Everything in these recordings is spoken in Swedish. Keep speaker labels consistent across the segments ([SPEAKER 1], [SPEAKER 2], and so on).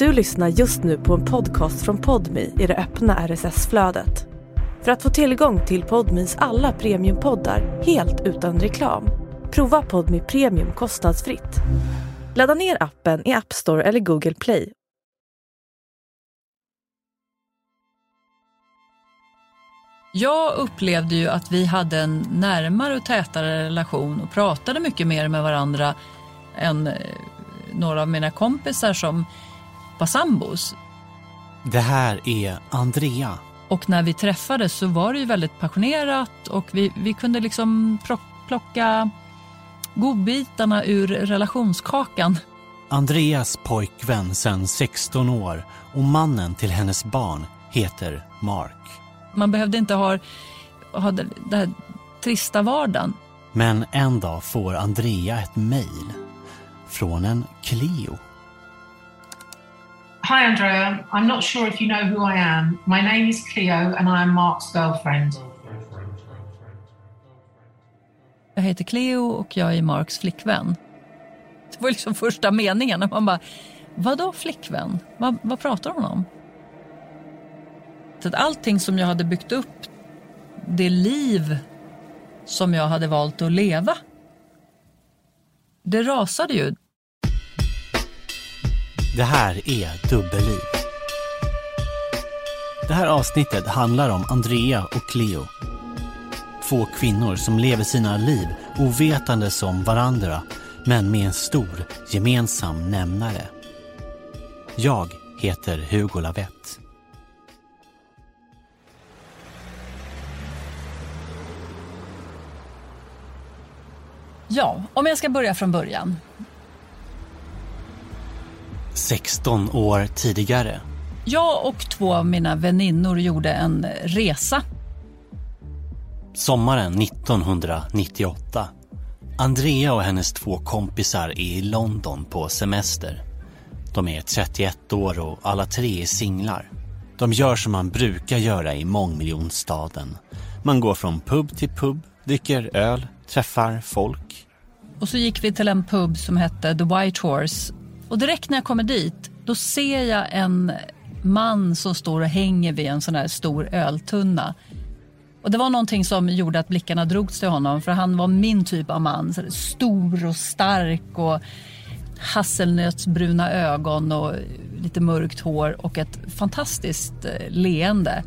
[SPEAKER 1] Du lyssnar just nu på en podcast från Podmi i det öppna RSS-flödet. För att få tillgång till Podmis alla premiumpoddar helt utan reklam, prova Podmi Premium kostnadsfritt. Ladda ner appen i App Store eller Google Play.
[SPEAKER 2] Jag upplevde ju att vi hade en närmare och tätare relation och pratade mycket mer med varandra än eh, några av mina kompisar som var sambos.
[SPEAKER 3] Det här är Andrea.
[SPEAKER 2] Och när vi träffades så var det ju väldigt passionerat och vi, vi kunde liksom plocka godbitarna ur relationskakan.
[SPEAKER 3] Andreas pojkvän sedan 16 år och mannen till hennes barn heter Mark.
[SPEAKER 2] Man behövde inte ha, ha den här trista vardagen.
[SPEAKER 3] Men en dag får Andrea ett mejl från en Cleo.
[SPEAKER 4] Hi, Andrea. I'm not sure if you know who I am. My name is Cleo and I am Mark's girlfriend.
[SPEAKER 2] Jag heter Cleo och jag är Marks flickvän. Det var liksom första meningen. Man bara, vadå flickvän? Vad, vad pratar hon om? Så att allting som jag hade byggt upp, det liv som jag hade valt att leva, det rasade ju.
[SPEAKER 3] Det här är Dubbelliv. Det här avsnittet handlar om Andrea och Cleo. Två kvinnor som lever sina liv ovetande som varandra men med en stor gemensam nämnare. Jag heter Hugo Lavett.
[SPEAKER 2] Ja, om jag ska börja från början.
[SPEAKER 3] 16 år tidigare.
[SPEAKER 2] Jag och två av mina väninnor gjorde en resa.
[SPEAKER 3] Sommaren 1998. Andrea och hennes två kompisar är i London på semester. De är 31 år och alla tre är singlar. De gör som man brukar göra i mångmiljonstaden. Man går från pub till pub, dricker öl, träffar folk.
[SPEAKER 2] Och så gick vi till en pub som hette The White Horse. Och direkt när jag kommer dit, då ser jag en man som står och hänger vid en sån här stor öltunna. Och det var någonting som gjorde att blickarna drogs till honom för han var min typ av man. Så stor och stark och hasselnötsbruna ögon och lite mörkt hår och ett fantastiskt eh, leende.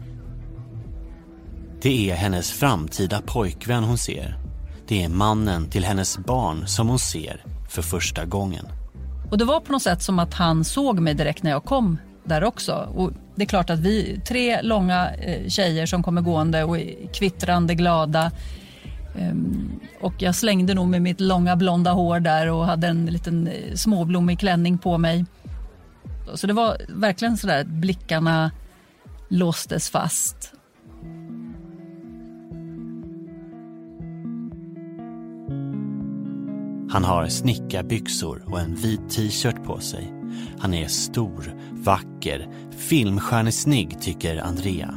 [SPEAKER 3] Det är hennes framtida pojkvän hon ser. Det är mannen till hennes barn som hon ser för första gången.
[SPEAKER 2] Och det var på något sätt som att han såg mig direkt när jag kom där också. Och det är klart att vi, tre långa eh, tjejer som kommer gående och är kvittrande glada. Um, och jag slängde nog med mitt långa blonda hår där och hade en liten eh, småblommig klänning på mig. Så det var verkligen så där att blickarna låstes fast.
[SPEAKER 3] Han har snickarbyxor och en vit t-shirt på sig. Han är stor, vacker, filmstjärnesnygg tycker Andrea.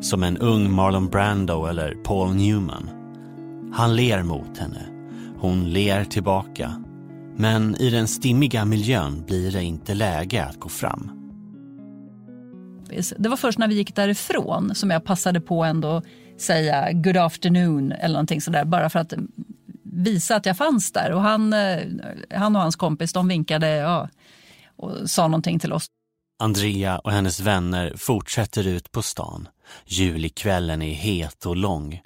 [SPEAKER 3] Som en ung Marlon Brando eller Paul Newman. Han ler mot henne. Hon ler tillbaka. Men i den stimmiga miljön blir det inte läge att gå fram.
[SPEAKER 2] Det var först när vi gick därifrån som jag passade på ändå säga good afternoon eller någonting sådär bara för att visa att jag fanns där. Och han, eh, han och hans kompis de vinkade ja, och sa någonting till oss.
[SPEAKER 3] Andrea och hennes vänner fortsätter ut på stan. Julikvällen är het och lång.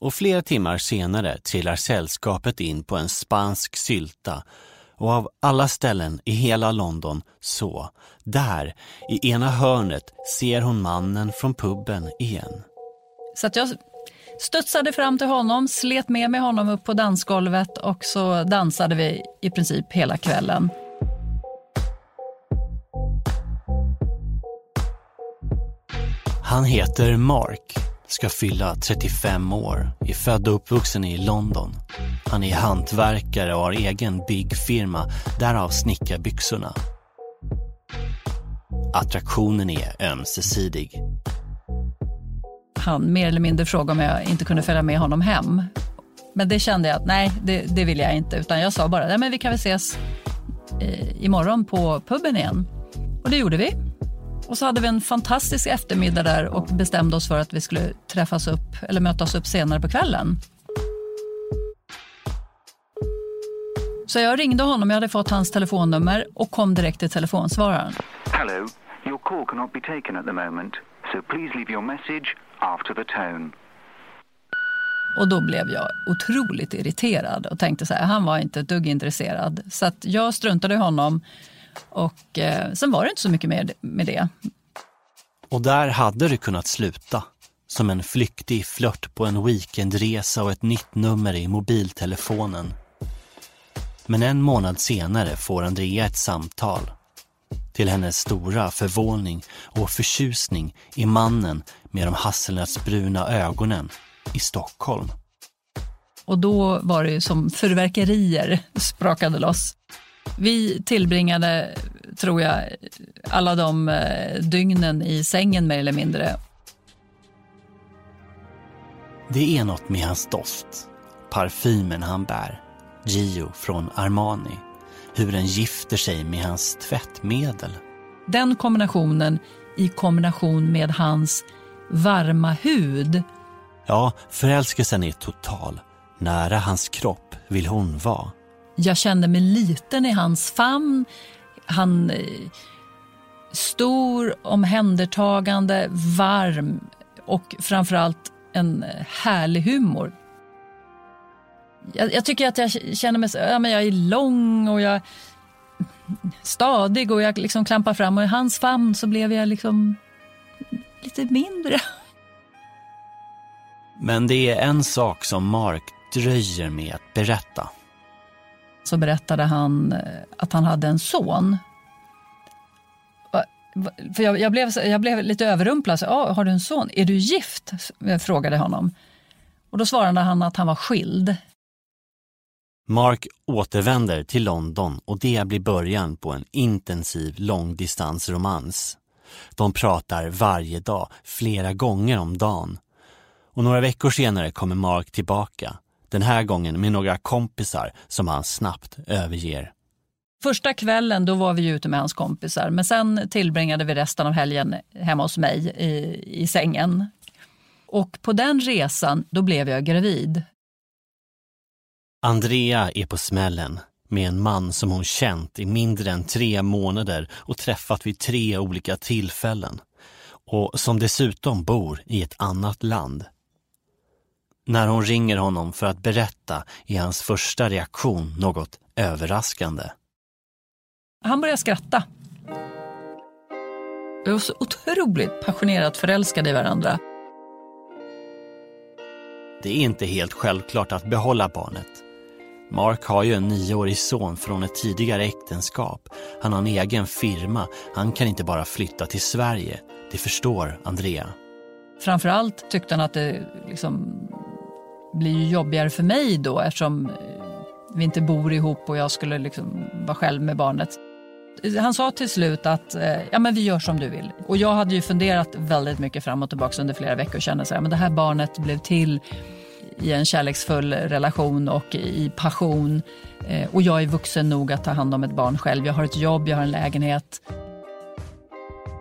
[SPEAKER 3] Och flera timmar senare trillar sällskapet in på en spansk sylta och av alla ställen i hela London så, där, i ena hörnet ser hon mannen från puben igen.
[SPEAKER 2] Så att jag studsade fram till honom, slet med mig honom upp på dansgolvet och så dansade vi i princip hela kvällen.
[SPEAKER 3] Han heter Mark, ska fylla 35 år, är född och uppvuxen i London. Han är hantverkare och har egen byggfirma, därav snickarbyxorna. Attraktionen är ömsesidig.
[SPEAKER 2] Han mer eller mindre frågade om jag inte kunde följa med honom hem. Men det kände jag att nej, det, det vill jag inte. Utan jag sa bara, nej men vi kan väl ses eh, imorgon på puben igen. Och det gjorde vi. Och så hade vi en fantastisk eftermiddag där och bestämde oss för att vi skulle träffas upp eller mötas upp senare på kvällen. Så jag ringde honom, jag hade fått hans telefonnummer och kom direkt till telefonsvararen.
[SPEAKER 5] Hello, your call cannot be taken at the moment, so please leave your message after the tone.
[SPEAKER 2] Och då blev jag otroligt irriterad och tänkte så här, han var inte ett dugg intresserad. Så att jag struntade i honom och eh, sen var det inte så mycket mer med det.
[SPEAKER 3] Och där hade det kunnat sluta. Som en flyktig flört på en weekendresa och ett nytt nummer i mobiltelefonen. Men en månad senare får Andrea ett samtal. Till hennes stora förvåning och förtjusning är mannen med de hasselnötsbruna ögonen i Stockholm.
[SPEAKER 2] Och då var det som fyrverkerier sprakade loss. Vi tillbringade, tror jag, alla de eh, dygnen i sängen mer eller mindre.
[SPEAKER 3] Det är något med hans doft, parfymen han bär, Gio från Armani, hur den gifter sig med hans tvättmedel.
[SPEAKER 2] Den kombinationen i kombination med hans varma hud.
[SPEAKER 3] Ja, förälskelsen är total. Nära hans kropp vill hon vara.
[SPEAKER 2] Jag kände mig liten i hans famn. Han eh, stor, omhändertagande, varm och framförallt en eh, härlig humor. Jag, jag, tycker att jag känner mig ja, men jag är lång och jag stadig och jag liksom klampar fram och i hans famn så blev jag liksom lite mindre.
[SPEAKER 3] Men det är en sak som Mark dröjer med att berätta.
[SPEAKER 2] Så berättade han eh, att han hade en son. För jag, jag, blev, jag blev lite överrumplad. Så, ah, har du en son? Är du gift? Jag frågade honom. Och Då svarade han att han var skild.
[SPEAKER 3] Mark återvänder till London och det blir början på en intensiv långdistansromans. De pratar varje dag, flera gånger om dagen. Och några veckor senare kommer Mark tillbaka. Den här gången med några kompisar som han snabbt överger.
[SPEAKER 2] Första kvällen då var vi ute med hans kompisar men sen tillbringade vi resten av helgen hemma hos mig i, i sängen. Och på den resan då blev jag gravid.
[SPEAKER 3] Andrea är på smällen med en man som hon känt i mindre än tre månader och träffat vid tre olika tillfällen och som dessutom bor i ett annat land. När hon ringer honom för att berätta är hans första reaktion något överraskande.
[SPEAKER 2] Han börjar skratta. Vi var så otroligt passionerat förälskade i varandra.
[SPEAKER 3] Det är inte helt självklart att behålla barnet. Mark har ju en nioårig son från ett tidigare äktenskap. Han har en egen firma. Han kan inte bara flytta till Sverige. Det förstår Andrea.
[SPEAKER 2] Framförallt tyckte han att det liksom blir jobbigare för mig då eftersom eh, vi inte bor ihop och jag skulle liksom vara själv med barnet. Han sa till slut att eh, ja, men vi gör som du vill. Och jag hade ju funderat väldigt mycket fram och tillbaka under flera veckor och kände att det här barnet blev till i en kärleksfull relation och i passion. Och jag är vuxen nog att ta hand om ett barn själv. Jag har ett jobb, jag har en lägenhet.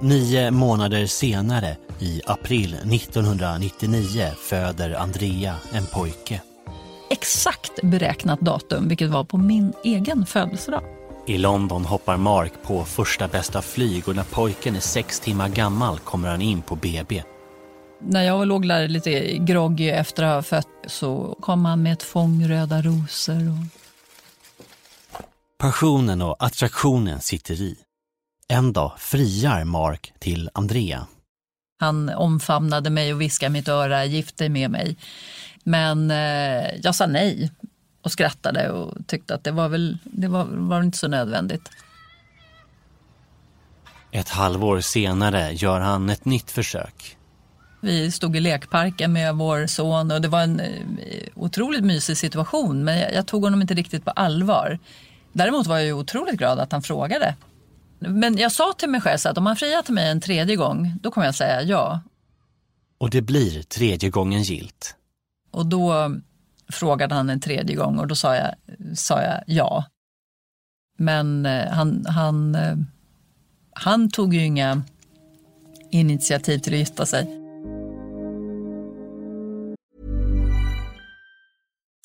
[SPEAKER 3] Nio månader senare, i april 1999, föder Andrea en pojke.
[SPEAKER 2] Exakt beräknat datum, vilket var på min egen födelsedag.
[SPEAKER 3] I London hoppar Mark på första bästa flyg och när pojken är sex timmar gammal kommer han in på BB.
[SPEAKER 2] När jag låg där lite groggy efter att ha fött så kom han med ett fång röda rosor. Och...
[SPEAKER 3] Passionen och attraktionen sitter i. En dag friar Mark till Andrea.
[SPEAKER 2] Han omfamnade mig och viskade mitt öra, gift dig med mig. Men eh, jag sa nej och skrattade och tyckte att det var väl det var, var inte så nödvändigt.
[SPEAKER 3] Ett halvår senare gör han ett nytt försök.
[SPEAKER 2] Vi stod i lekparken med vår son och det var en otroligt mysig situation men jag, jag tog honom inte riktigt på allvar. Däremot var jag ju otroligt glad att han frågade. Men jag sa till mig själv att om han friar till mig en tredje gång, då kommer jag säga ja.
[SPEAKER 3] Och det blir tredje gången gilt.
[SPEAKER 2] Och då frågade han en tredje gång och då sa jag, sa jag ja. Men han, han, han tog ju inga initiativ till att gifta sig.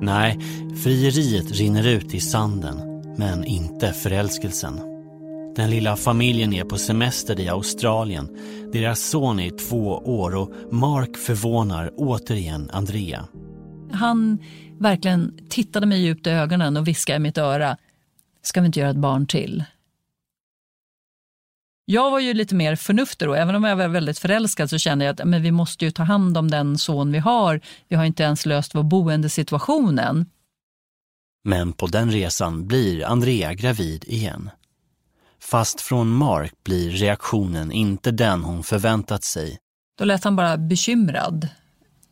[SPEAKER 3] Nej, frieriet rinner ut i sanden, men inte förälskelsen. Den lilla familjen är på semester i Australien. Deras son är två år och Mark förvånar återigen Andrea.
[SPEAKER 2] Han verkligen tittade mig djupt i ögonen och viskade i mitt öra. Ska vi inte göra ett barn till? Jag var ju lite mer förnuftig då, även om jag var väldigt förälskad så kände jag att men vi måste ju ta hand om den son vi har. Vi har inte ens löst vår boendesituationen.
[SPEAKER 3] Men på den resan blir Andrea gravid igen. Fast från Mark blir reaktionen inte den hon förväntat sig.
[SPEAKER 2] Då lät han bara bekymrad.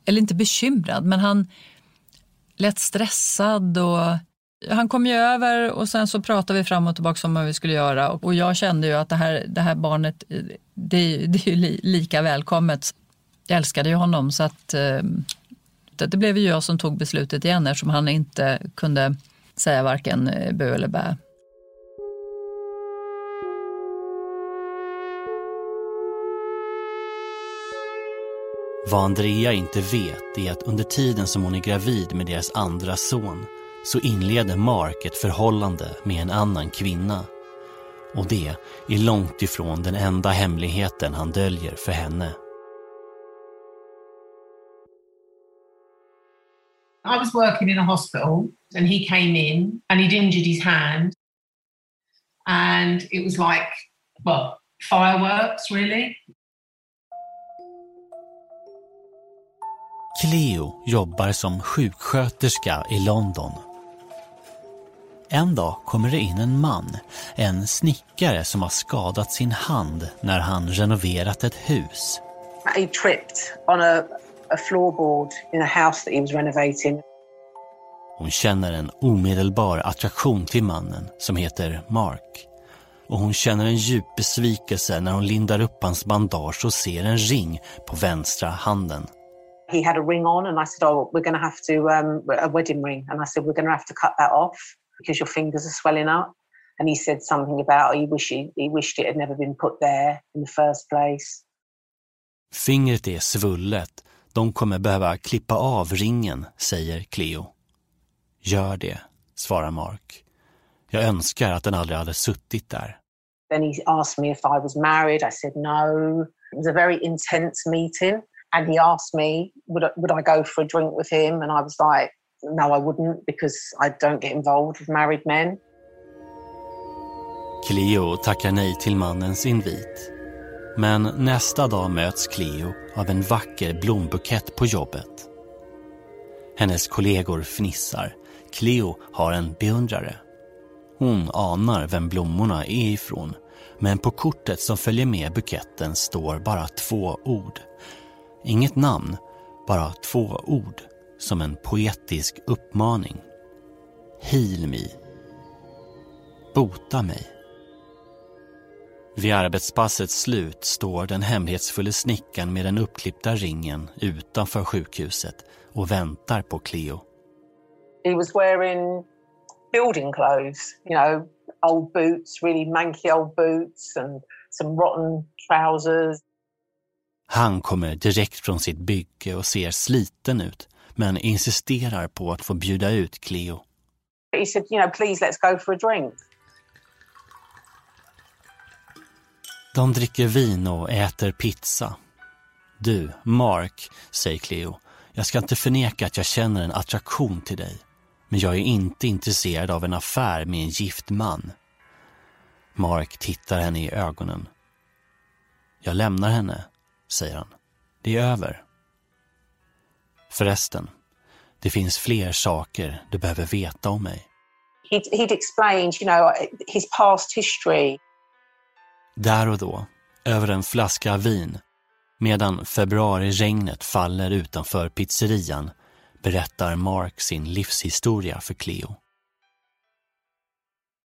[SPEAKER 2] Eller inte bekymrad, men han lät stressad och han kom ju över och sen så pratade vi fram och tillbaka om vad vi skulle göra och jag kände ju att det här, det här barnet, eh, det, det är ju lika välkommet. Jag älskade ju honom så att eh, det blev ju jag som tog beslutet igen eftersom han inte kunde säga varken eh, bu eller bä.
[SPEAKER 3] Vad Andrea inte vet är att under tiden som hon är gravid med deras andra son så inleder Mark ett förhållande med en annan kvinna. Och det är långt ifrån den enda hemligheten han döljer för henne.
[SPEAKER 4] I was working in a hospital and he came in and he'd injured his hand. And it was like, well, fireworks really.
[SPEAKER 3] Cleo jobbar som sjuksköterska i London. En dag kommer det in en man, en snickare som har skadat sin hand när han renoverat ett hus.
[SPEAKER 6] He tripped on a, a floorboard in a house that he was renovating.
[SPEAKER 3] Hon känner en omedelbar attraktion till mannen som heter Mark. Och hon känner en djup besvikelse när hon lindar upp hans bandage och ser en ring på vänstra handen.
[SPEAKER 6] He had a ring on and I said, oh, we're going to have to, um, a wedding ring. And I said, we're going to have to cut that off because your fingers are swelling up. And he said something about oh, he, wish he, he wished it had never been put there in the first place.
[SPEAKER 3] Fingret är svullet. De kommer behöva klippa av ringen, säger Cleo. Gör det, svarar Mark. Jag önskar att den aldrig hade suttit där.
[SPEAKER 6] Then he asked me if I was married. I said no. It was a very intense meeting. And he asked me, would I, would I go for a drink with him? And I was like, no, I wouldn't because I don't get involved with married men.
[SPEAKER 3] Cleo tackar nej till mannens invit. Men nästa dag möts Cleo av en vacker blombukett på jobbet. Hennes kollegor fnissar. Cleo har en beundrare. Hon anar vem blommorna är ifrån men på kortet som följer med buketten står bara två ord. Inget namn, bara två ord som en poetisk uppmaning. Heal me. Bota mig. Vid arbetspassets slut står den hemlighetsfulla snickaren med den uppklippta ringen utanför sjukhuset och väntar på Cleo.
[SPEAKER 6] He was wearing building clothes, you know, old boots, really manky old boots and some rotten trousers.
[SPEAKER 3] Han kommer direkt från sitt bygge och ser sliten ut men insisterar på att få bjuda ut Cleo.
[SPEAKER 6] He said, you know, please let's go for a drink.
[SPEAKER 3] De dricker vin och äter pizza. Du, Mark, säger Cleo. Jag ska inte förneka att jag känner en attraktion till dig. Men jag är inte intresserad av en affär med en gift man. Mark tittar henne i ögonen. Jag lämnar henne, säger han. Det är över. Förresten, det finns fler saker du behöver veta om mig.
[SPEAKER 6] He'd, he'd explained, you know, his past history.
[SPEAKER 3] Där och då, över en flaska vin, medan februariregnet faller utanför pizzerian, berättar Mark sin livshistoria för Cleo.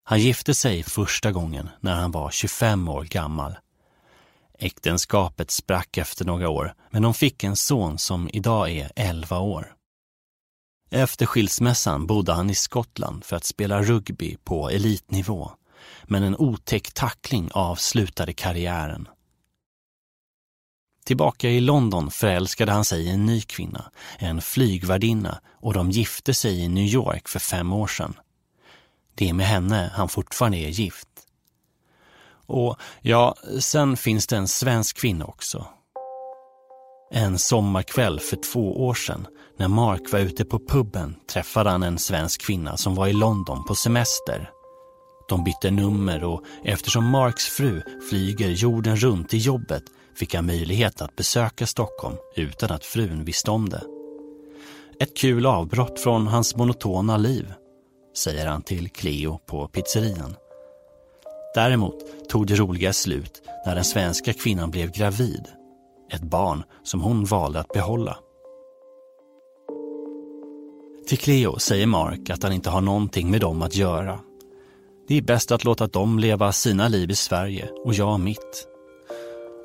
[SPEAKER 3] Han gifte sig första gången när han var 25 år gammal. Äktenskapet sprack efter några år, men de fick en son som idag är 11 år. Efter skilsmässan bodde han i Skottland för att spela rugby på elitnivå, men en otäck tackling avslutade karriären. Tillbaka i London förälskade han sig i en ny kvinna, en flygvärdinna och de gifte sig i New York för fem år sedan. Det är med henne han fortfarande är gift. Och ja, sen finns det en svensk kvinna också. En sommarkväll för två år sedan när Mark var ute på puben träffade han en svensk kvinna som var i London på semester. De bytte nummer och eftersom Marks fru flyger jorden runt i jobbet fick han möjlighet att besöka Stockholm utan att frun visste om det. Ett kul avbrott från hans monotona liv, säger han till Cleo på pizzerian. Däremot tog det roliga slut när den svenska kvinnan blev gravid. Ett barn som hon valde att behålla. Till Cleo säger Mark att han inte har någonting med dem att göra. Det är bäst att låta dem leva sina liv i Sverige och jag mitt.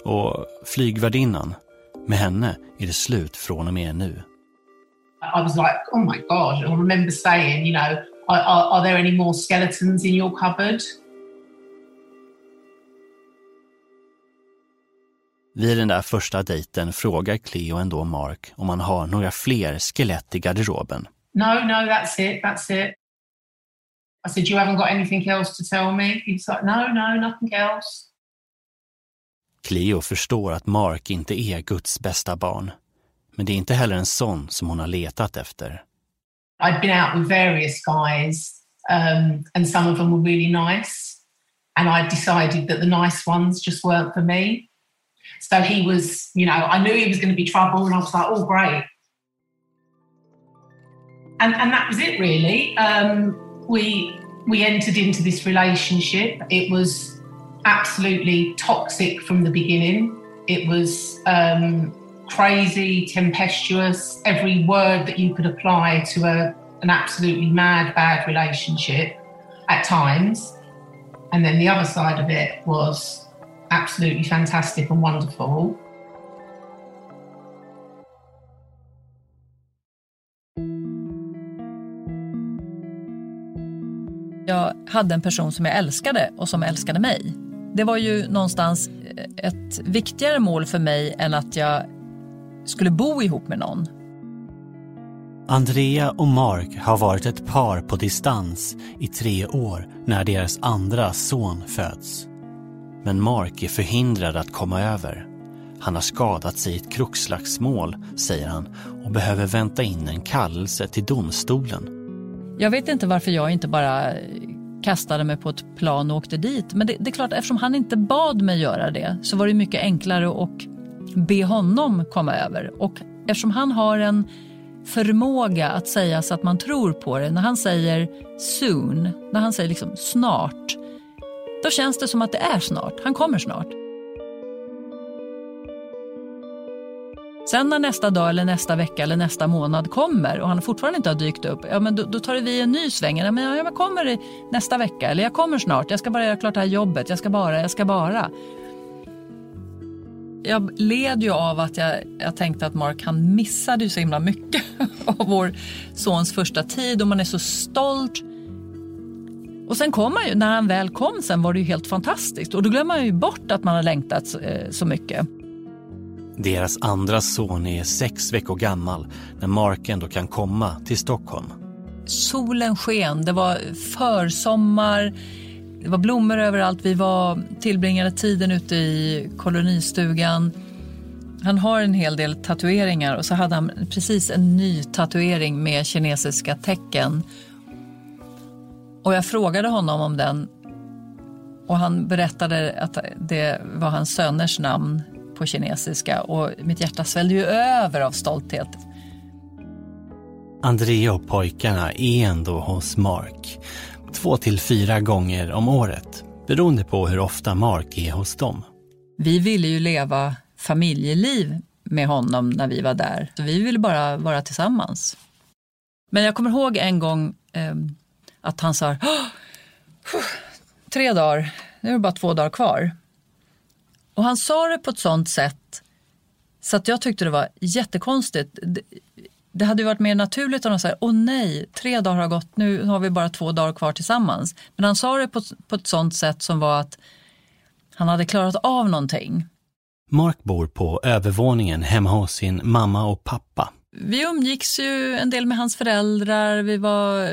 [SPEAKER 3] Och flygvärdinnan, med henne är det slut från och med nu.
[SPEAKER 4] I was like, oh my God. I remember saying, you know, are, are, there any more skeletons in your cupboard?
[SPEAKER 3] Vid den där första dejten frågar Cleo ändå Mark om han har några fler skelett i garderoben.
[SPEAKER 4] No, no, that's it, that's it. I said, you haven't got anything else to tell me? He's like, no, no, nothing else.
[SPEAKER 3] Cleo förstår att Mark inte är Guds bästa barn. Men det är inte heller en sån som hon har letat efter.
[SPEAKER 4] I'd been out with various guys um, and some of them were really nice. And I decided that the nice ones just weren't for me. So he was, you know, I knew he was going to be trouble and I was like, oh, great. And, and that was it really. Um, we, we entered into this relationship. It was absolutely toxic from the beginning. It was um, crazy, tempestuous, every word that you could apply to a, an absolutely mad, bad relationship at times. And then the other side of it was absolutely fantastic and wonderful.
[SPEAKER 2] Jag hade en person som jag älskade och som älskade mig. Det var ju någonstans ett viktigare mål för mig än att jag skulle bo ihop med någon.
[SPEAKER 3] Andrea och Mark har varit ett par på distans i tre år när deras andra son föds. Men Mark är förhindrad att komma över. Han har skadat sig i ett krokslagsmål, säger han och behöver vänta in en kallelse till domstolen.
[SPEAKER 2] Jag vet inte varför jag inte bara eh, kastade mig på ett plan och åkte dit. Men det, det, är klart, eftersom han inte bad mig göra det så var det mycket enklare att be honom komma över. Och eftersom han har en förmåga att säga så att man tror på det. När han säger soon, när han säger liksom snart, då känns det som att det är snart. Han kommer snart. Sen när nästa dag, eller nästa vecka eller nästa månad kommer och han fortfarande inte har dykt upp, ja, men då, då tar vi en ny sväng. Ja, men jag kommer nästa vecka eller jag kommer snart. Jag ska bara göra klart det här jobbet. Jag ska bara, jag ska bara. Jag led ju av att jag, jag tänkte att Mark han missade ju så himla mycket av vår sons första tid och man är så stolt. Och sen kom han ju, när han väl kom sen var det ju helt fantastiskt och då glömmer man ju bort att man har längtat eh, så mycket.
[SPEAKER 3] Deras andra son är sex veckor gammal när Mark ändå kan komma till Stockholm.
[SPEAKER 2] Solen sken, det var försommar. Det var blommor överallt. Vi var tillbringade tiden ute i kolonistugan. Han har en hel del tatueringar och så hade han precis en ny tatuering med kinesiska tecken. Och jag frågade honom om den och han berättade att det var hans söners namn på kinesiska och mitt hjärta svällde ju över av stolthet.
[SPEAKER 3] Andrea och pojkarna är ändå hos Mark. Två till fyra gånger om året, beroende på hur ofta Mark är hos dem.
[SPEAKER 2] Vi ville ju leva familjeliv med honom när vi var där. Så vi ville bara vara tillsammans. Men jag kommer ihåg en gång eh, att han sa tre dagar, nu är det bara två dagar kvar. Och han sa det på ett sånt sätt så att jag tyckte det var jättekonstigt. Det, det hade ju varit mer naturligt om han sa, åh nej, tre dagar har gått, nu har vi bara två dagar kvar tillsammans. Men han sa det på, på ett sånt sätt som var att han hade klarat av någonting.
[SPEAKER 3] Mark bor på övervåningen hemma hos sin mamma och pappa.
[SPEAKER 2] Vi umgicks ju en del med hans föräldrar, vi var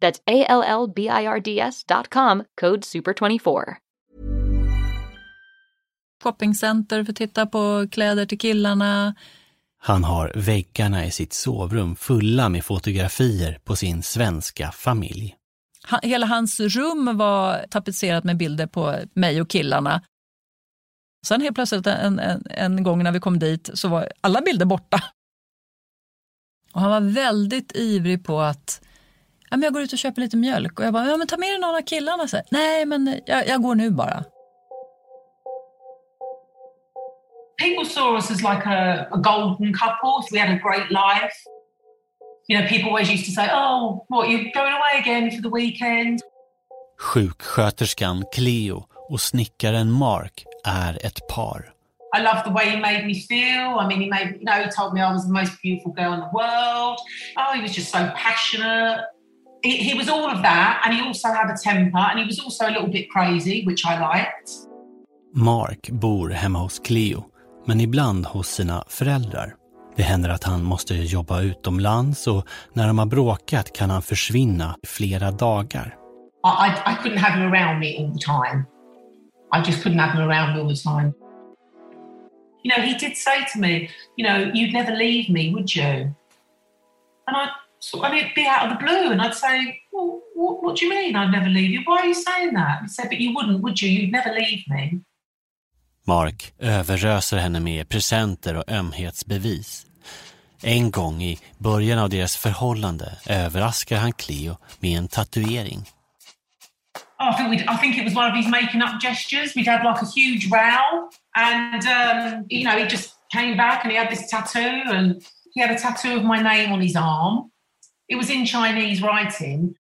[SPEAKER 7] That's A-L-L-B-I-R-D-S dot com, code SUPER24.
[SPEAKER 2] Shoppingcenter för att titta på kläder till killarna.
[SPEAKER 3] Han har väggarna i sitt sovrum fulla med fotografier på sin svenska familj.
[SPEAKER 2] Han, hela hans rum var tapetserat med bilder på mig och killarna. Sen helt plötsligt en, en, en gång när vi kom dit så var alla bilder borta. Och han var väldigt ivrig på att ja, men jag går ut och köper lite mjölk. Och jag bara, ja, men ta med dig någon av killarna. Så, Nej, men jag, jag går nu bara.
[SPEAKER 4] People saw us as like a, a golden couple. We had a great life. You know, people always used to say, oh, what, you're going away again for the weekend?
[SPEAKER 3] Sjuksköterskan Cleo och snickaren Mark är ett par.
[SPEAKER 4] I love the way he made me feel. I mean, he made, you know, he told me I was the most beautiful girl in the world. Oh, he was just so passionate. He, was all of that, and he also had a temper, and he was also a little bit crazy, which I liked.
[SPEAKER 3] Mark bor hemma hos Cleo, men ibland hos sina föräldrar. Det händer att han måste jobba utomlands och när de har bråkat kan han försvinna i flera dagar.
[SPEAKER 4] I, I, I couldn't have him around me all the time. I just couldn't have him around me all the time. You know, he did say to me, you know, you'd never leave me, would you? And I, so, mean, it'd be out of the blue, and I'd say, well, what, what do you mean I'd never leave you? Why are you saying that? He said, but you wouldn't, would you? You'd never leave me.
[SPEAKER 3] Mark överöser henne med presenter och ömhetsbevis. En gång i början av deras förhållande överraskar han Cleo med en tatuering.
[SPEAKER 4] Oh, I think we I think it was one of his making up gestures. We'd had like a huge row, and um, you know, he just came back and he had this tattoo and he had a tattoo of my name on his arm. It was in Chinese writing.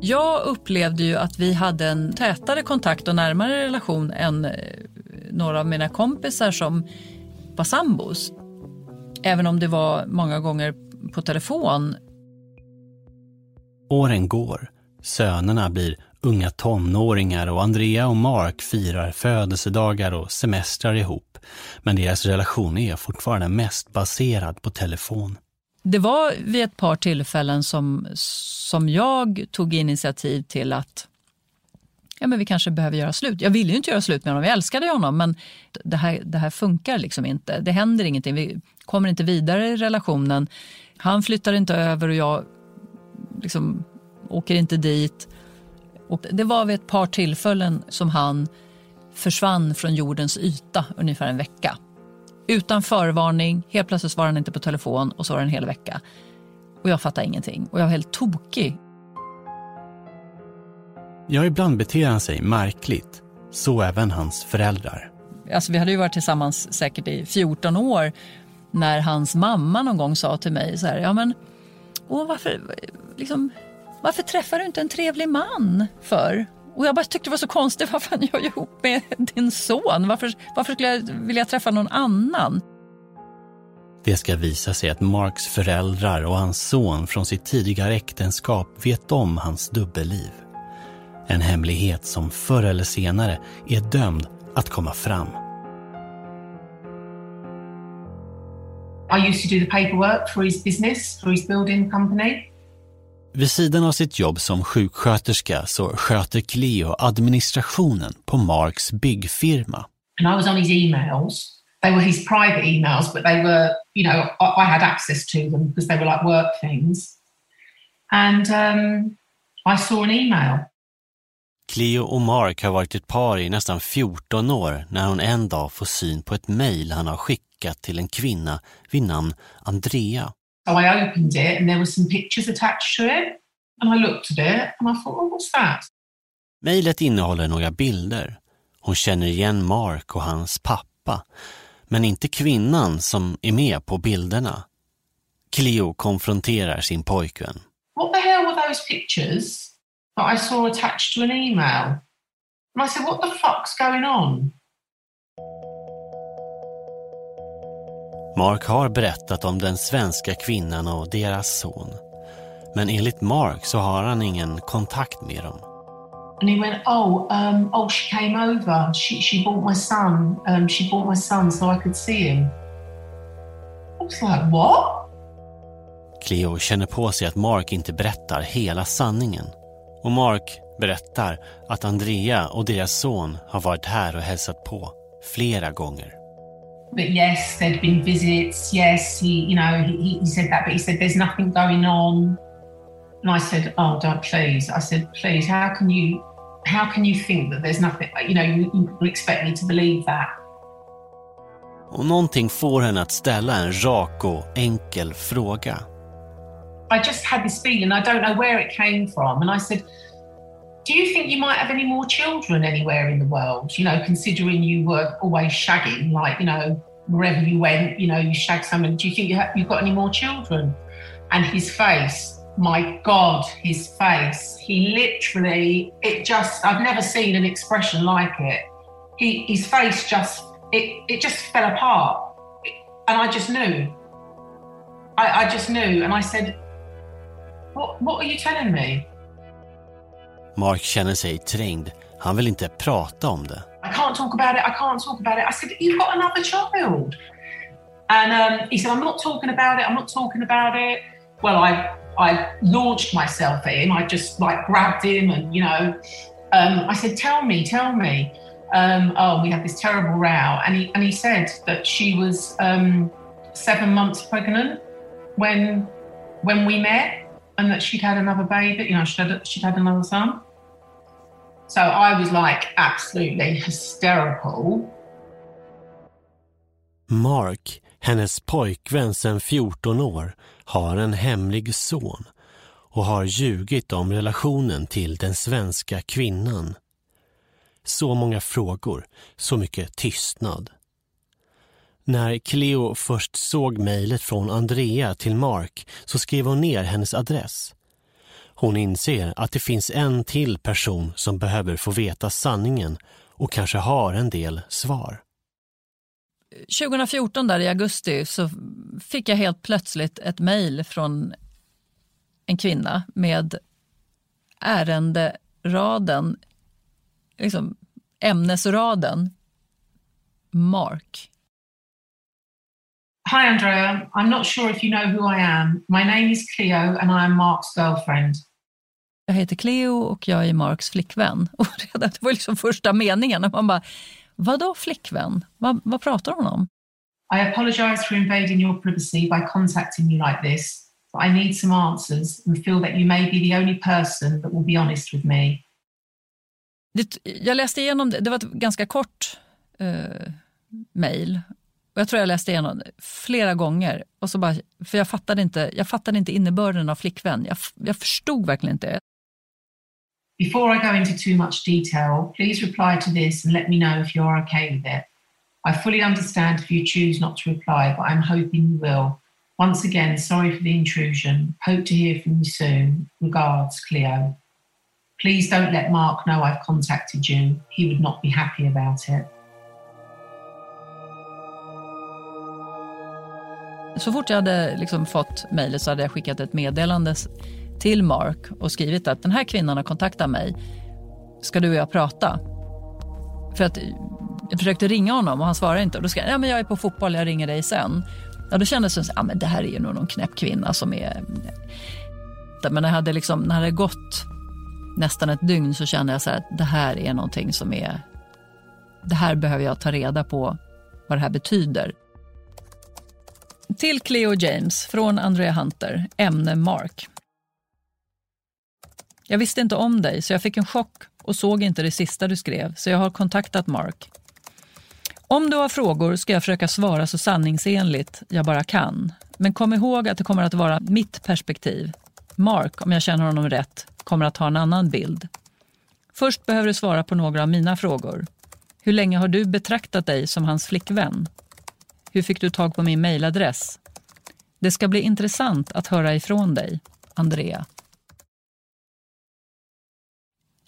[SPEAKER 2] Jag upplevde ju att vi hade en tätare kontakt och närmare relation än eh, några av mina kompisar som var sambos. Även om det var många gånger på telefon.
[SPEAKER 3] Åren går. Sönerna blir unga tonåringar och Andrea och Mark firar födelsedagar och semestrar ihop. Men deras relation är fortfarande mest baserad på telefon.
[SPEAKER 2] Det var vid ett par tillfällen som, som jag tog initiativ till att ja, men vi kanske behöver göra slut. Jag ville ju inte göra slut med honom, jag älskade honom men det här, det här funkar liksom inte. Det händer ingenting, vi kommer inte vidare i relationen. Han flyttar inte över och jag liksom åker inte dit. Och det var vid ett par tillfällen som han försvann från jordens yta ungefär en vecka. Utan förvarning, helt plötsligt svarade han inte på telefon och så var det en hel vecka. Och jag fattade ingenting och jag var helt tokig.
[SPEAKER 3] Ja, ibland beter han sig märkligt. Så även hans föräldrar.
[SPEAKER 2] Alltså, vi hade ju varit tillsammans säkert i 14 år när hans mamma någon gång sa till mig så här, ja men, åh, varför, liksom, varför träffar du inte en trevlig man för? Och jag bara tyckte det var så konstigt, vad fan jag ihop med din son? Varför, varför skulle jag vilja träffa någon annan?
[SPEAKER 3] Det ska visa sig att Marks föräldrar och hans son från sitt tidigare äktenskap vet om hans dubbelliv. En hemlighet som förr eller senare är dömd att komma fram.
[SPEAKER 4] I used to do the paperwork for his business, for his building company.
[SPEAKER 3] Vid sidan av sitt jobb som sjuksköterska så sköter Cleo administrationen på Marks byggfirma.
[SPEAKER 4] And I was on his emails. They were his private emails, but they were, you know, I, I had access to them because they were like work things. And um, I saw an email.
[SPEAKER 3] Cleo och Mark har varit ett par i nästan 14 år när hon en dag får syn på ett mejl han har skickat till en kvinna vid namn Andrea.
[SPEAKER 4] So I opened it and there were some pictures attached to it. And I looked at it and I thought, oh, what's that?
[SPEAKER 3] Mejlet innehåller några bilder. Hon känner igen Mark och hans pappa, men inte kvinnan som är med på bilderna. Cleo konfronterar sin pojkvän.
[SPEAKER 4] What the hell were those pictures that I saw attached to an email? And I said, what the fuck's going on?
[SPEAKER 3] Mark har berättat om den svenska kvinnan och deras son. Men enligt Mark så har han ingen kontakt med dem.
[SPEAKER 4] And he went, oh, um, oh, she came over. She, she bought my son. Um, she bought my son so I could see him. I was like, what?
[SPEAKER 3] Cleo känner på sig att Mark inte berättar hela sanningen. Och Mark berättar att Andrea och deras son har varit här och hälsat på flera gånger.
[SPEAKER 4] But yes, there'd been visits. Yes, he, you know, he, he said that, but he said there's nothing going on. And I said, oh, don't please. I said, please, how can you, how can you think that there's nothing? You know, you, you expect me to believe that.
[SPEAKER 3] Och någonting får henne att ställa en rak och enkel fråga.
[SPEAKER 4] I just had this feeling. I don't know where it came from, and I said, do you think you might have any more children anywhere in the world? You know, considering you were always shagging, like, you know, wherever you went, you know, you shagged someone. Do you think you have, you've got any more children? And his face, my God, his face, he literally, it just, I've never seen an expression like it. He, his face just, it, it just fell apart. And I just knew. I, I just knew. And I said, what, what are you telling me?
[SPEAKER 3] Mark känner sig trängd. Han vill inte prata om det.
[SPEAKER 4] I can't talk about it. I can't talk about it. I said, You've got another child. And um, he said, I'm not talking about it. I'm not talking about it. Well, I, I launched myself at him. I just like grabbed him and, you know, um, I said, Tell me, tell me. Um, oh, we had this terrible row. And he, and he said that she was um, seven months pregnant when, when we met and that she'd had another baby, you know, she'd had, she'd had another son. So I was like absolutely hysterical.
[SPEAKER 3] Mark, hennes pojkvän sedan 14 år, har en hemlig son och har ljugit om relationen till den svenska kvinnan. Så många frågor, så mycket tystnad. När Cleo först såg mejlet från Andrea till Mark så skrev hon ner hennes adress. Hon inser att det finns en till person som behöver få veta sanningen och kanske har en del svar.
[SPEAKER 2] 2014 där i augusti så fick jag helt plötsligt ett mejl från en kvinna med ärenderaden, liksom ämnesraden Mark.
[SPEAKER 4] Hi, Andrea. I'm not sure if you know who I am. My name is Cleo and I am Mark's girlfriend.
[SPEAKER 2] Jag heter Cleo och jag är Marks flickvän. Och redan, det var liksom första meningen. Och man bara, vadå flickvän? Vad, vad pratar hon om?
[SPEAKER 4] I apologise for invading your privacy by contacting you like this. But I need some answers and feel that you may be the only person that will be honest with me.
[SPEAKER 2] Det, jag läste igenom det. Det var ett ganska kort eh, mejl. Jag tror jag läste igenom det flera gånger. Och så bara, för jag fattade, inte, jag fattade inte innebörden av flickvän. Jag, jag förstod verkligen inte.
[SPEAKER 4] Before I go into too much detail, please reply to this and let me know if you're okay with it. I fully understand if you choose not to reply, but I'm hoping you will. Once again, sorry for the intrusion. Hope to hear from you soon. Regards, Cleo. Please don't let Mark know I've contacted you. He would not be happy about it.
[SPEAKER 2] Så fort jag hade liksom fått mejlet så hade jag skickat ett meddelande till Mark och skrivit att den här kvinnan har kontaktat mig. Ska du och jag prata? För att jag försökte ringa honom och han svarade inte. Och då skrev jag, ja, men jag är på fotboll, jag ringer dig sen. Ja, då kändes det som att ja, det här är ju nog någon knäpp kvinna som är... Men när det hade, liksom, när det hade gått nästan ett dygn så kände jag så här, att det här är någonting som är... Det här behöver jag ta reda på vad det här betyder. Till Cleo James från Andrea Hunter, ämne Mark. Jag visste inte om dig så jag fick en chock och såg inte det sista du skrev så jag har kontaktat Mark. Om du har frågor ska jag försöka svara så sanningsenligt jag bara kan. Men kom ihåg att det kommer att vara mitt perspektiv. Mark, om jag känner honom rätt, kommer att ha en annan bild. Först behöver du svara på några av mina frågor. Hur länge har du betraktat dig som hans flickvän? Hur fick du tag på min mejladress? Det ska bli intressant att höra ifrån dig, Andrea.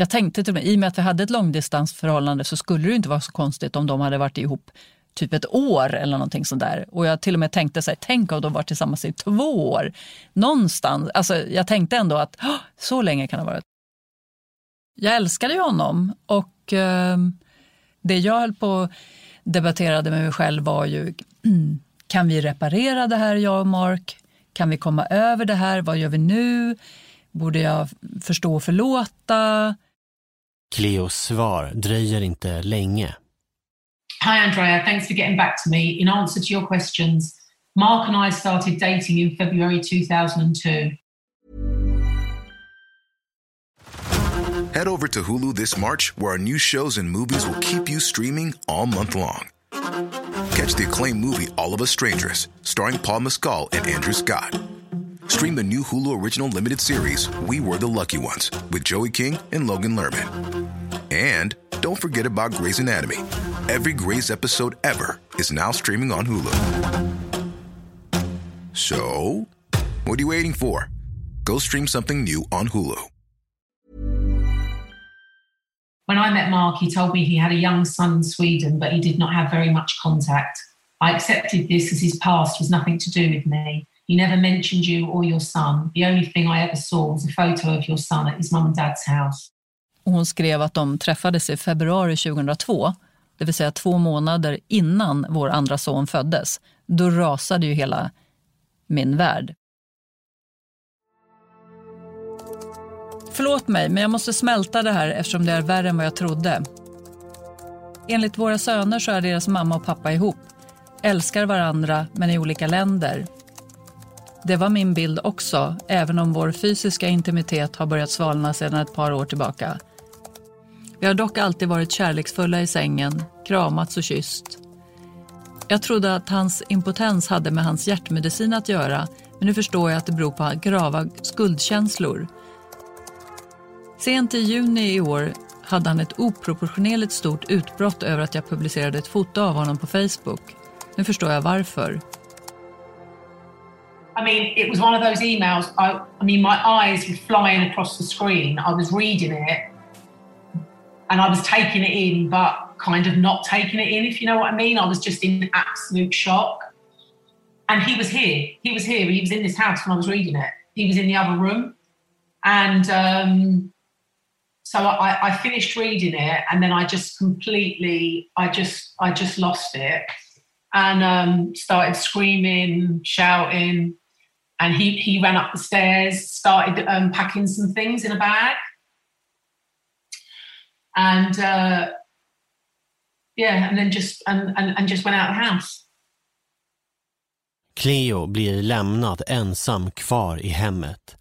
[SPEAKER 2] Jag tänkte till och med, i och med att vi hade ett långdistansförhållande så skulle det inte vara så konstigt om de hade varit ihop typ ett år eller någonting sånt där. Och jag till och med tänkte så här, tänk om de varit tillsammans i två år. Någonstans, alltså jag tänkte ändå att så länge kan det ha varit. Jag älskade ju honom och eh, det jag höll på och debatterade med mig själv var ju, kan vi reparera det här jag och Mark? Kan vi komma över det här? Vad gör vi nu? Borde jag förstå och förlåta?
[SPEAKER 3] Cleos svar dröjer inte länge.
[SPEAKER 4] Hi, Andrea. Thanks for getting back to me. In answer to your questions, Mark and I started dating in February 2002.
[SPEAKER 8] Head over to Hulu this March, where our new shows and movies will keep you streaming all month long. Catch the acclaimed movie All of Us Strangers, starring Paul Mescal and Andrew Scott. Stream the new Hulu original limited series We Were the Lucky Ones with Joey King and Logan Lerman. And don't forget about Grey's Anatomy. Every Grey's episode ever is now streaming on Hulu. So, what are you waiting for? Go stream something new on Hulu.
[SPEAKER 4] When I met Mark, he told me he had a young son in Sweden, but he did not have very much contact. I accepted this as his past was nothing to do with me. He never mentioned you or your son. The only thing I ever saw was a photo of your son at his mum and dad's house.
[SPEAKER 2] Hon skrev att de träffades i februari 2002, det vill säga två månader innan vår andra son föddes. Då rasade ju hela min värld. Förlåt mig, men jag måste smälta det här eftersom det är värre än vad jag trodde. Enligt våra söner så är deras mamma och pappa ihop. Älskar varandra, men i olika länder. Det var min bild också, även om vår fysiska intimitet har börjat svalna sedan ett par år tillbaka. Vi har dock alltid varit kärleksfulla i sängen, kramats och kysst. Jag trodde att hans impotens hade med hans hjärtmedicin att göra, men nu förstår jag att det beror på grava skuldkänslor. Sent i juni i år hade han ett oproportionerligt stort utbrott över att jag publicerade ett foto av honom på Facebook. Nu förstår jag varför.
[SPEAKER 4] I mean, it was one of those emails. I, I mean, my eyes were flying across the screen. I was reading it and I was taking it in, but kind of not taking it in, if you know what I mean. I was just in absolute shock. And he was here. He was here. He was in this house when I was reading it. He was in the other room. And um, so I, I finished reading it and then I just completely, I just, I just lost it and um, started screaming, shouting. And he, he ran up the stairs, started um, packing some things in a bag. And uh, yeah, and then just and, and, and just went out of the house.
[SPEAKER 3] Cleo blir lämnad ensam kvar i hemmet.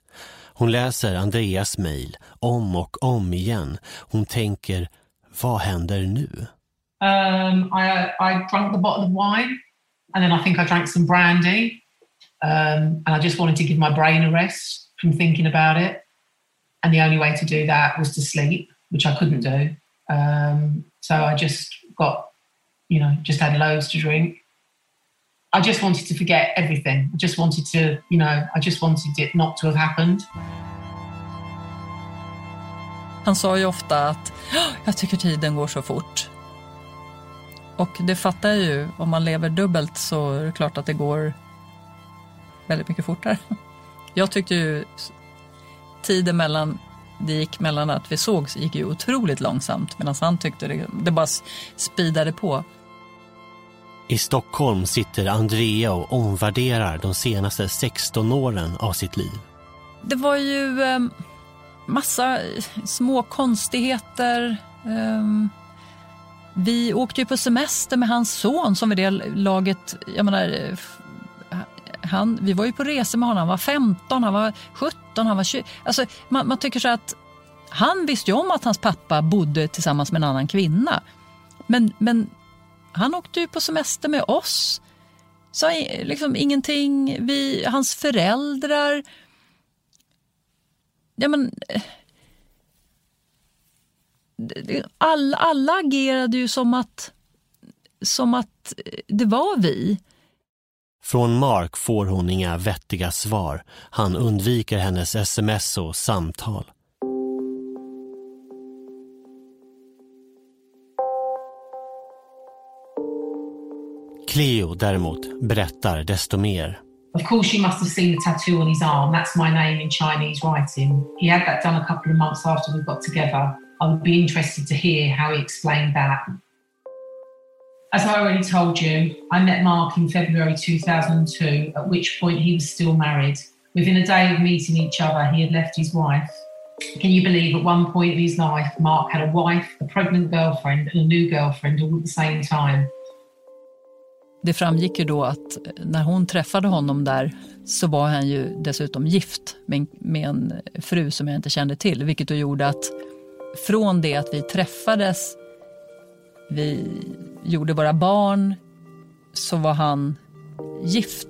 [SPEAKER 3] Hon läser Andreas mejl om och om igen. Hon tänker, vad händer nu?
[SPEAKER 4] Um, I, I drank the bottle of wine and then I think I drank some brandy. Um, and I just wanted to give my brain a rest from thinking about it. And the only way to do that was to sleep, which I couldn't do. Um, so I just got, you know, just had loads to drink. I just wanted to forget everything. I just wanted to, you know, I just wanted it not to have happened.
[SPEAKER 2] Han sa ju ofta att jag tycker tiden går så fort. Och det fattar jag ju, om man lever dubbelt så är det klart att det går väldigt mycket fortare. Jag tyckte ju tiden mellan det gick mellan att vi sågs gick ju otroligt långsamt medan han tyckte det, det bara speedade på.
[SPEAKER 3] I Stockholm sitter Andrea och omvärderar de senaste 16 åren av sitt liv.
[SPEAKER 2] Det var ju eh, massa små konstigheter. Eh, vi åkte ju på semester med hans son som vid det laget, jag menar, han, vi var ju på resor med honom, han var 15, han var 17, han var 20. Alltså, man, man tycker så att han visste ju om att hans pappa bodde tillsammans med en annan kvinna. Men, men han åkte ju på semester med oss. Sa liksom ingenting. Vi, hans föräldrar. Ja, men, eh, alla, alla agerade ju som att, som att eh, det var vi.
[SPEAKER 3] Från Mark får hon inga vettiga svar. Han undviker hennes sms och samtal. Cleo däremot berättar desto mer.
[SPEAKER 4] Of course, you must have seen the tattoo on his arm. That's my name in Chinese writing. He had that done a couple of months after we got together. I would be interested to hear how he explained that. As I already told you, I met Mark in February 2002, at which point he was still married. Within a day of meeting each other, he had left his wife. Can you believe at one point in his life, Mark had a wife, a pregnant girlfriend, and a new girlfriend all at the same time?
[SPEAKER 2] Det framgick ju då att när hon träffade honom där så var han ju dessutom gift med, med en fru som jag inte kände till. Vilket då gjorde att från det att vi träffades, vi gjorde våra barn, så var han gift.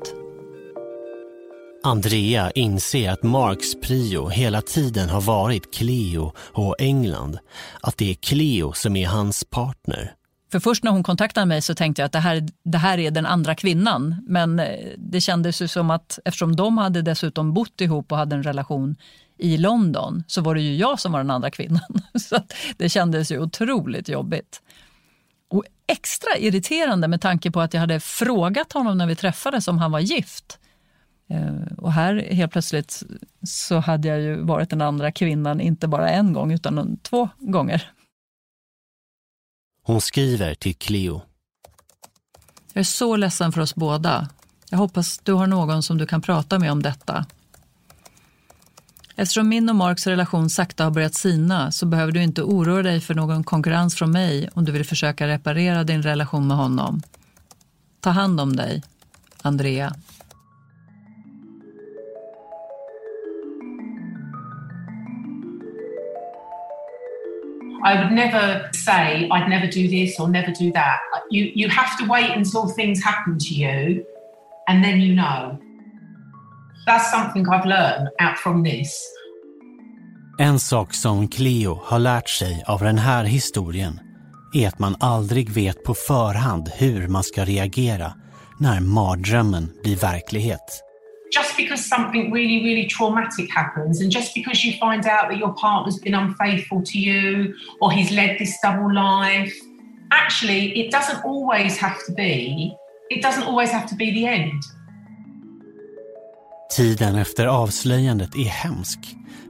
[SPEAKER 3] Andrea inser att Marks prio hela tiden har varit Cleo och England. Att det är Cleo som är hans partner.
[SPEAKER 2] För först när hon kontaktade mig så tänkte jag att det här, det här är den andra kvinnan. Men eh, det kändes ju som att eftersom de hade dessutom bott ihop och hade en relation i London så var det ju jag som var den andra kvinnan. Så det kändes ju otroligt jobbigt. Och extra irriterande med tanke på att jag hade frågat honom när vi träffades om han var gift. Eh, och här helt plötsligt så hade jag ju varit den andra kvinnan inte bara en gång utan två gånger.
[SPEAKER 3] Hon skriver till Cleo.
[SPEAKER 2] Jag är så ledsen för oss båda. Jag hoppas du har någon som du kan prata med om detta. Eftersom min och Marks relation sakta har börjat sina så behöver du inte oroa dig för någon konkurrens från mig om du vill försöka reparera din relation med honom. Ta hand om dig, Andrea.
[SPEAKER 4] I would never say I'd never do this or never do that. You you have to wait until things happen to you and then you know. That's something I've learned out from this.
[SPEAKER 3] En sak som Cleo har lärt sig av den här historien är att man aldrig vet på förhand hur man ska reagera när mardrömmen blir verklighet.
[SPEAKER 4] Just because something really, really traumatic happens, and just because you find out that your partner's been unfaithful to you or he's led this double life, actually, it doesn't always have to be. It doesn't always have to be the end.
[SPEAKER 3] Tiden efter avslöjandet är hemsk,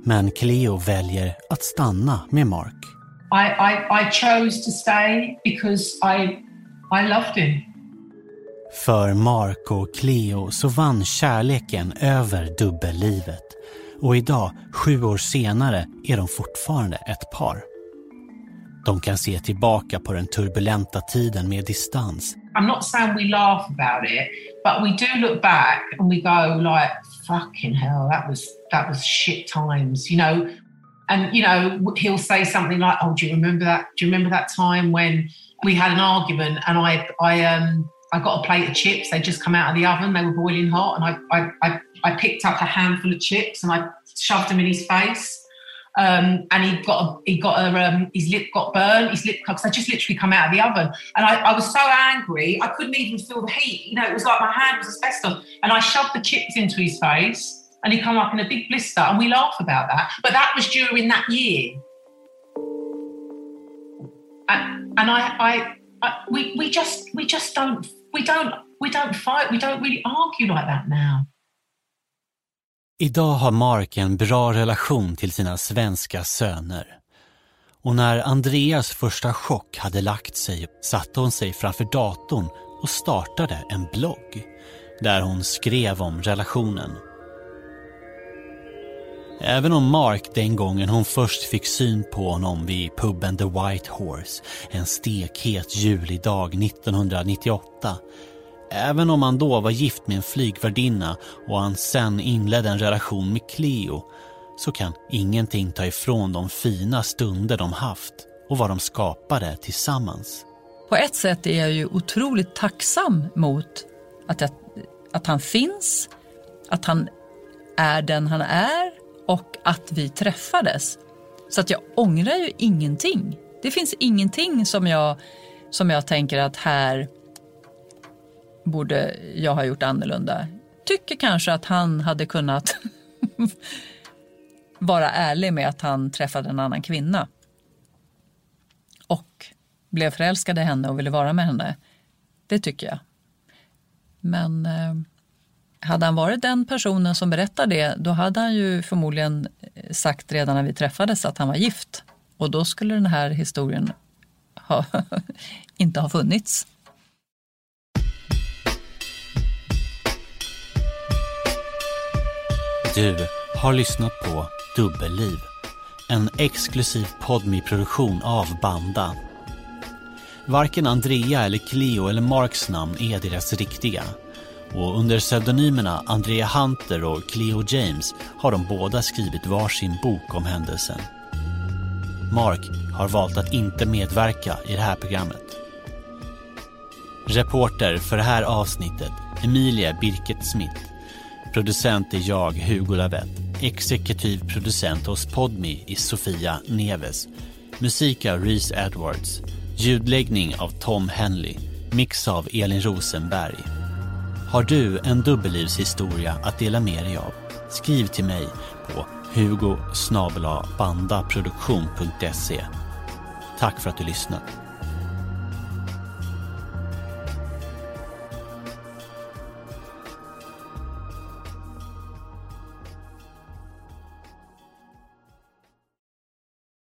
[SPEAKER 3] men Cleo väljer att stanna med Mark.
[SPEAKER 4] I, I, I chose to stay because I, I loved him.
[SPEAKER 3] För Mark och Cleo så vann kärleken över dubbellivet. Och idag, sju år senare, är de fortfarande ett par. De kan se tillbaka på den turbulenta tiden med distans.
[SPEAKER 4] I'm not saying we laugh about it, but we do look back and we go like, fucking hell, that was that was shit times, you know. And you know, he'll say something like, "Oh, do you remember that? Do you remember that time when we had an argument and I I um I got a plate of chips. They just come out of the oven. They were boiling hot, and I, I, I, I picked up a handful of chips and I shoved them in his face. Um, and he got a, he got a um, his lip got burned. His lip because I just literally come out of the oven, and I, I was so angry I couldn't even feel the heat. You know, it was like my hand was asbestos, and I shoved the chips into his face, and he come up in a big blister, and we laugh about that. But that was during that year, and, and I, I, I we we just we just don't we don't we don't fight. We don't really argue like that now.
[SPEAKER 3] Idag har Mark en bra relation till sina svenska söner. Och när Andreas första chock hade lagt sig satte hon sig framför datorn och startade en blogg där hon skrev om relationen. Även om Mark den gången hon först fick syn på honom vid puben The White Horse en stekhet julidag 1998 Även om han då var gift med en flygvärdinna och han sen inledde en relation med Cleo så kan ingenting ta ifrån de fina stunder de haft och vad de skapade tillsammans.
[SPEAKER 2] På ett sätt är jag ju otroligt tacksam mot att, jag, att han finns, att han är den han är och att vi träffades. Så att jag ångrar ju ingenting. Det finns ingenting som jag, som jag tänker att här borde jag ha gjort annorlunda. Tycker kanske att han hade kunnat vara ärlig med att han träffade en annan kvinna. Och blev förälskad i henne och ville vara med henne. Det tycker jag. Men eh, hade han varit den personen som berättar det, då hade han ju förmodligen eh, sagt redan när vi träffades att han var gift. Och då skulle den här historien ha, inte ha funnits.
[SPEAKER 3] Du har lyssnat på Dubbelliv. En exklusiv podmi-produktion av Banda. Varken Andrea eller Cleo eller Marks namn är deras riktiga. Och under pseudonymerna Andrea Hunter och Cleo James har de båda skrivit varsin bok om händelsen. Mark har valt att inte medverka i det här programmet. Reporter för det här avsnittet Emilia Birket Smith. Producent är jag, Hugo Lavett. Exekutiv producent hos Podmi i Sofia Neves. Musik av Reese Edwards. Ljudläggning av Tom Henley. Mix av Elin Rosenberg. Har du en dubbellivshistoria att dela med dig av? Skriv till mig på hugo Tack för att du lyssnat.